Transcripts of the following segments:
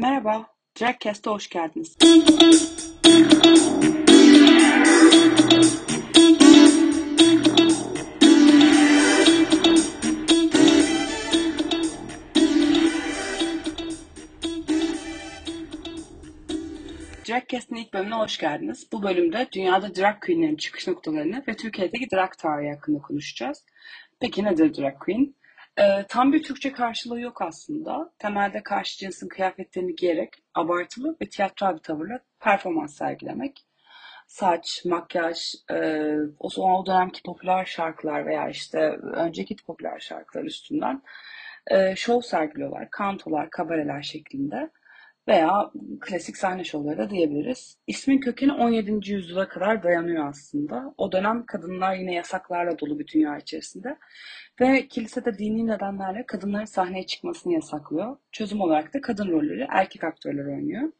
Merhaba, Dragcast'a hoş geldiniz. Dragcast'in ilk bölümüne hoş geldiniz. Bu bölümde dünyada drag queenlerin çıkış noktalarını ve Türkiye'deki drag tarihi hakkında konuşacağız. Peki nedir drag queen? Ee, tam bir Türkçe karşılığı yok aslında. Temelde karşı cinsin kıyafetlerini giyerek abartılı ve tiyatral bir tavırla performans sergilemek. Saç, makyaj, e, o zaman o dönemki popüler şarkılar veya işte önceki popüler şarkılar üstünden e, şov sergiliyorlar. Kantolar, kabareler şeklinde veya klasik sahne şovları da diyebiliriz. İsmin kökeni 17. yüzyıla kadar dayanıyor aslında. O dönem kadınlar yine yasaklarla dolu bir dünya içerisinde. Ve kilise de dini nedenlerle kadınların sahneye çıkmasını yasaklıyor. Çözüm olarak da kadın rolleri erkek aktörler oynuyor.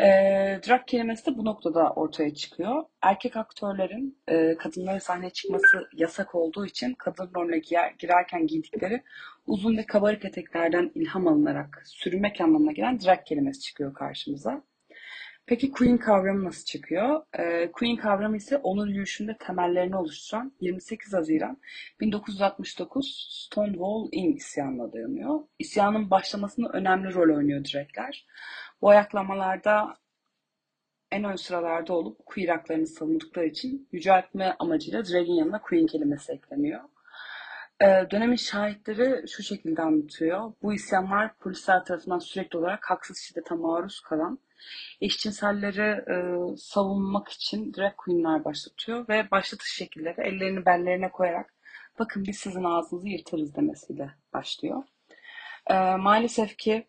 E, drag kelimesi de bu noktada ortaya çıkıyor. Erkek aktörlerin e, kadınların sahneye çıkması yasak olduğu için kadın rolüne giyer, girerken giydikleri uzun ve kabarık eteklerden ilham alınarak sürünmek anlamına gelen drag kelimesi çıkıyor karşımıza. Peki Queen kavramı nasıl çıkıyor? Ee, Queen kavramı ise onur yürüyüşünde temellerini oluşturan 28 Haziran 1969 Stonewall Inn isyanına dayanıyor. İsyanın başlamasında önemli rol oynuyor dragler. Bu ayaklamalarda en ön sıralarda olup queer haklarını savundukları için yüceltme amacıyla drag'in yanına queen kelimesi ekleniyor. Ee, dönemin şahitleri şu şekilde anlatıyor. Bu isyanlar polisler tarafından sürekli olarak haksız şiddete maruz kalan eşcinselleri e, savunmak için drag queenler başlatıyor ve başlatış şekilleri ellerini bellerine koyarak bakın biz sizin ağzınızı yırtarız demesiyle başlıyor. E, maalesef ki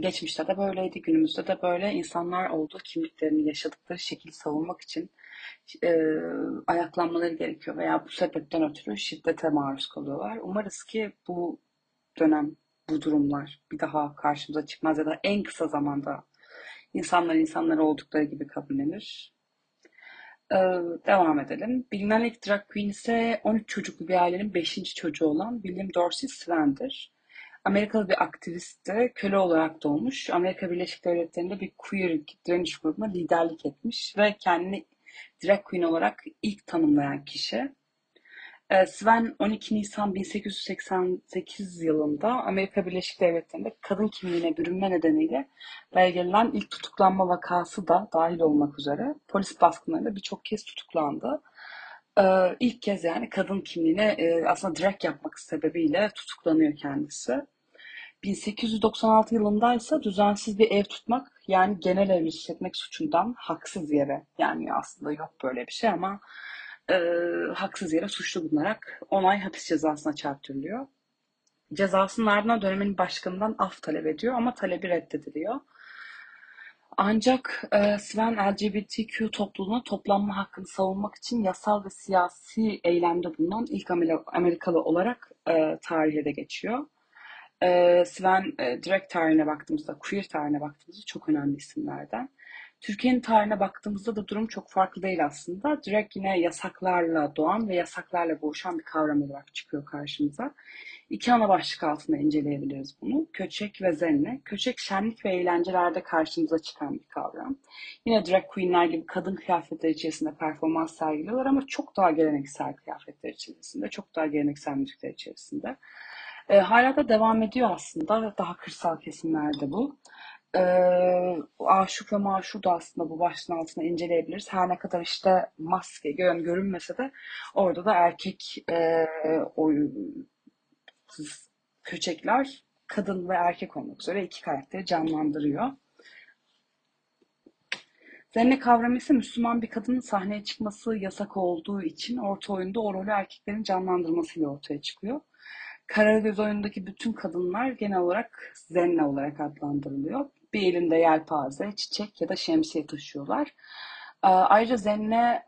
geçmişte de böyleydi, günümüzde de böyle insanlar olduğu kimliklerini yaşadıkları şekilde savunmak için e, ayaklanmaları gerekiyor veya bu sebepten ötürü şiddete maruz kalıyorlar. Umarız ki bu dönem bu durumlar bir daha karşımıza çıkmaz ya da en kısa zamanda insanlar insanlar oldukları gibi kabullenir. Ee, devam edelim. Bilinen ilk drag queen ise 13 çocuklu bir ailenin 5. çocuğu olan William Dorsey Sven'dir. Amerikalı bir aktivistti. Köle olarak doğmuş. Amerika Birleşik Devletleri'nde bir queer direniş grubuna liderlik etmiş ve kendini drag queen olarak ilk tanımlayan kişi. Ee, Sven 12 Nisan 1888 yılında Amerika Birleşik Devletleri'nde kadın kimliğine bürünme nedeniyle belgelenen ilk tutuklanma vakası da dahil olmak üzere polis baskınlarında birçok kez tutuklandı. Ee, ilk kez yani kadın kimliğine e, aslında drag yapmak sebebiyle tutuklanıyor kendisi. 1896 yılında ise düzensiz bir ev tutmak yani genel ev işletmek suçundan haksız yere yani aslında yok böyle bir şey ama e, haksız yere suçlu bulunarak 10 ay hapis cezasına çarptırılıyor. Cezasının ardından dönemin başkanından af talep ediyor ama talebi reddediliyor. Ancak e, Sven LGBTQ topluluğuna toplanma hakkını savunmak için yasal ve siyasi eylemde bulunan ilk Amerikalı olarak e, tarihe de geçiyor. E, Sven e, direkt tarihine baktığımızda, queer tarihine baktığımızda çok önemli isimlerden. Türkiye'nin tarihine baktığımızda da durum çok farklı değil aslında. Direkt yine yasaklarla doğan ve yasaklarla boğuşan bir kavram olarak çıkıyor karşımıza. İki ana başlık altında inceleyebiliriz bunu. Köçek ve zenne. Köçek şenlik ve eğlencelerde karşımıza çıkan bir kavram. Yine drag queenler gibi kadın kıyafetler içerisinde performans sergiliyorlar ama çok daha geleneksel kıyafetler içerisinde, çok daha geleneksel müzikler içerisinde. E, hala da devam ediyor aslında. Daha kırsal kesimlerde bu. E, aşık ve maşur da aslında bu başlığın altında inceleyebiliriz. Her ne kadar işte maske gör, görünmese de orada da erkek e, o, köçekler kadın ve erkek olmak üzere iki karakteri canlandırıyor. Zenne kavramı ise Müslüman bir kadının sahneye çıkması yasak olduğu için orta oyunda o rolü erkeklerin canlandırmasıyla ortaya çıkıyor. Karagöz oyundaki bütün kadınlar genel olarak zenne olarak adlandırılıyor. Bir elinde yelpaze, çiçek ya da şemsiye taşıyorlar. Ee, ayrıca zenne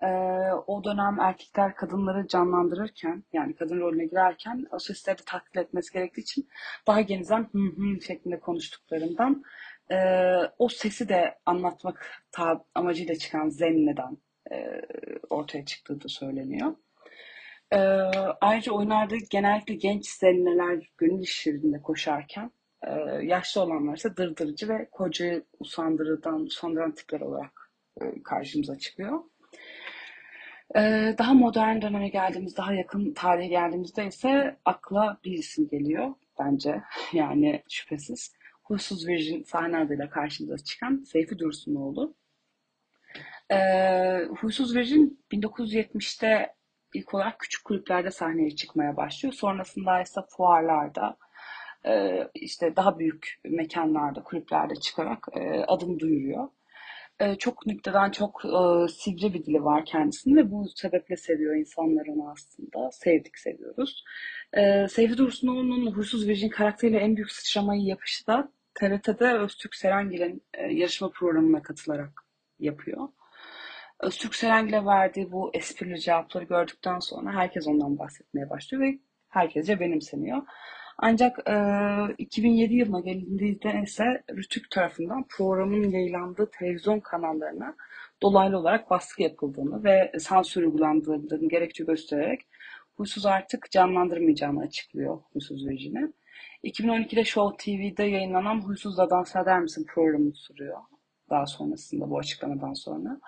o dönem erkekler kadınları canlandırırken yani kadın rolüne girerken de taklit etmesi gerektiği için daha genizden hı hı şeklinde konuştuklarından e, o sesi de anlatmak amacıyla çıkan zenneden e, ortaya çıktığı da söyleniyor. Ee, ayrıca oyunlarda genellikle genç zenneler gönül işlerinde koşarken e, yaşlı olanlar ise dırdırıcı ve kocayı usandırıdan, usandıran tipler olarak e, karşımıza çıkıyor. E, daha modern döneme geldiğimiz, daha yakın tarihe geldiğimizde ise akla bir isim geliyor bence. Yani şüphesiz. Huysuz Virgin sahne adıyla karşımıza çıkan Seyfi Dursunoğlu. E, Huysuz Virgin 1970'te ilk olarak küçük kulüplerde sahneye çıkmaya başlıyor. Sonrasında ise fuarlarda, e, işte daha büyük mekanlarda, kulüplerde çıkarak e, adını duyuruyor. E, çok nükteden çok sivri bir dili var kendisinin ve bu sebeple seviyor insanlar onu aslında. Sevdik, seviyoruz. Seyfi Dursunoğlu'nun Huysuz Virgin karakteriyle en büyük sıçramayı yapışı da TRT'de Öztürk Serengil'in yarışma programına katılarak yapıyor. Öztürk Serengil'e verdiği bu esprili cevapları gördükten sonra herkes ondan bahsetmeye başlıyor ve herkesce benimseniyor. Ancak e, 2007 yılına gelindiğinde ise Rütük tarafından programın yayınlandığı televizyon kanallarına dolaylı olarak baskı yapıldığını ve sansür uygulandığını gerekçe göstererek Huysuz artık canlandırmayacağını açıklıyor Huysuz rejimi. 2012'de Show TV'de yayınlanan Huysuz'la Dans Eder Misin programı sürüyor. Daha sonrasında bu açıklamadan sonra.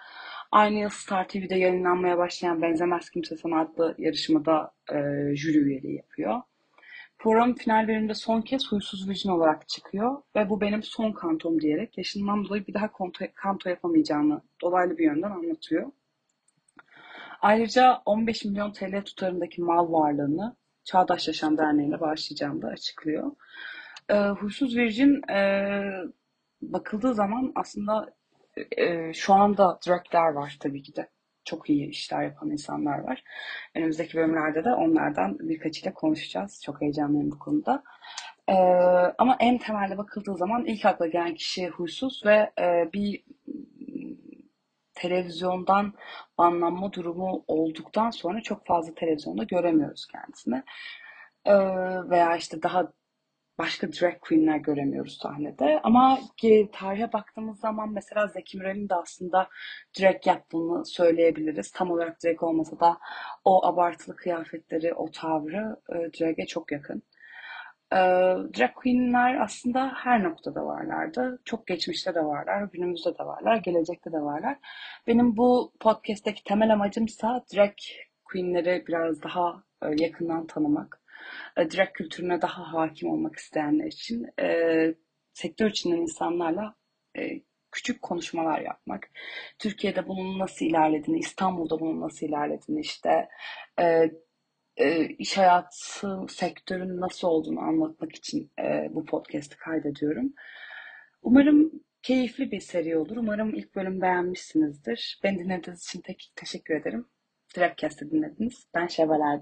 Aynı yıl Star TV'de yayınlanmaya başlayan Benzemez Kimse Sana adlı yarışmada e, jüri üyeliği yapıyor. Programın final bölümünde son kez huysuz virgin olarak çıkıyor ve bu benim son kantom diyerek yaşından dolayı bir daha kanto, kanto yapamayacağını dolaylı bir yönden anlatıyor. Ayrıca 15 milyon TL tutarındaki mal varlığını Çağdaş Yaşam Derneği'ne bağışlayacağını da açıklıyor. E, huysuz virgin e, bakıldığı zaman aslında e, şu anda direktler var tabii ki de. Çok iyi işler yapan insanlar var. Önümüzdeki bölümlerde de onlardan birkaçıyla konuşacağız. Çok heyecanlıyım bu konuda. Ee, ama en temelde bakıldığı zaman ilk akla gelen kişi huysuz ve e, bir televizyondan banlanma durumu olduktan sonra çok fazla televizyonda göremiyoruz kendisini. Ee, veya işte daha başka drag queenler göremiyoruz sahnede. Ama tarihe baktığımız zaman mesela Zeki Müren'in de aslında drag yaptığını söyleyebiliriz. Tam olarak drag olmasa da o abartılı kıyafetleri, o tavrı e, drag'e çok yakın. E, drag queenler aslında her noktada varlardı. Çok geçmişte de varlar, günümüzde de varlar, gelecekte de varlar. Benim bu podcast'teki temel amacımsa drag queenleri biraz daha e, yakından tanımak e, drag kültürüne daha hakim olmak isteyenler için e, sektör içinden insanlarla e, küçük konuşmalar yapmak. Türkiye'de bunun nasıl ilerlediğini, İstanbul'da bunun nasıl ilerlediğini işte e, e, iş hayatı sektörün nasıl olduğunu anlatmak için e, bu podcast'i kaydediyorum. Umarım keyifli bir seri olur. Umarım ilk bölüm beğenmişsinizdir. Beni dinlediğiniz için tek teşekkür ederim. Dragcast'ı dinlediniz. Ben Şevval.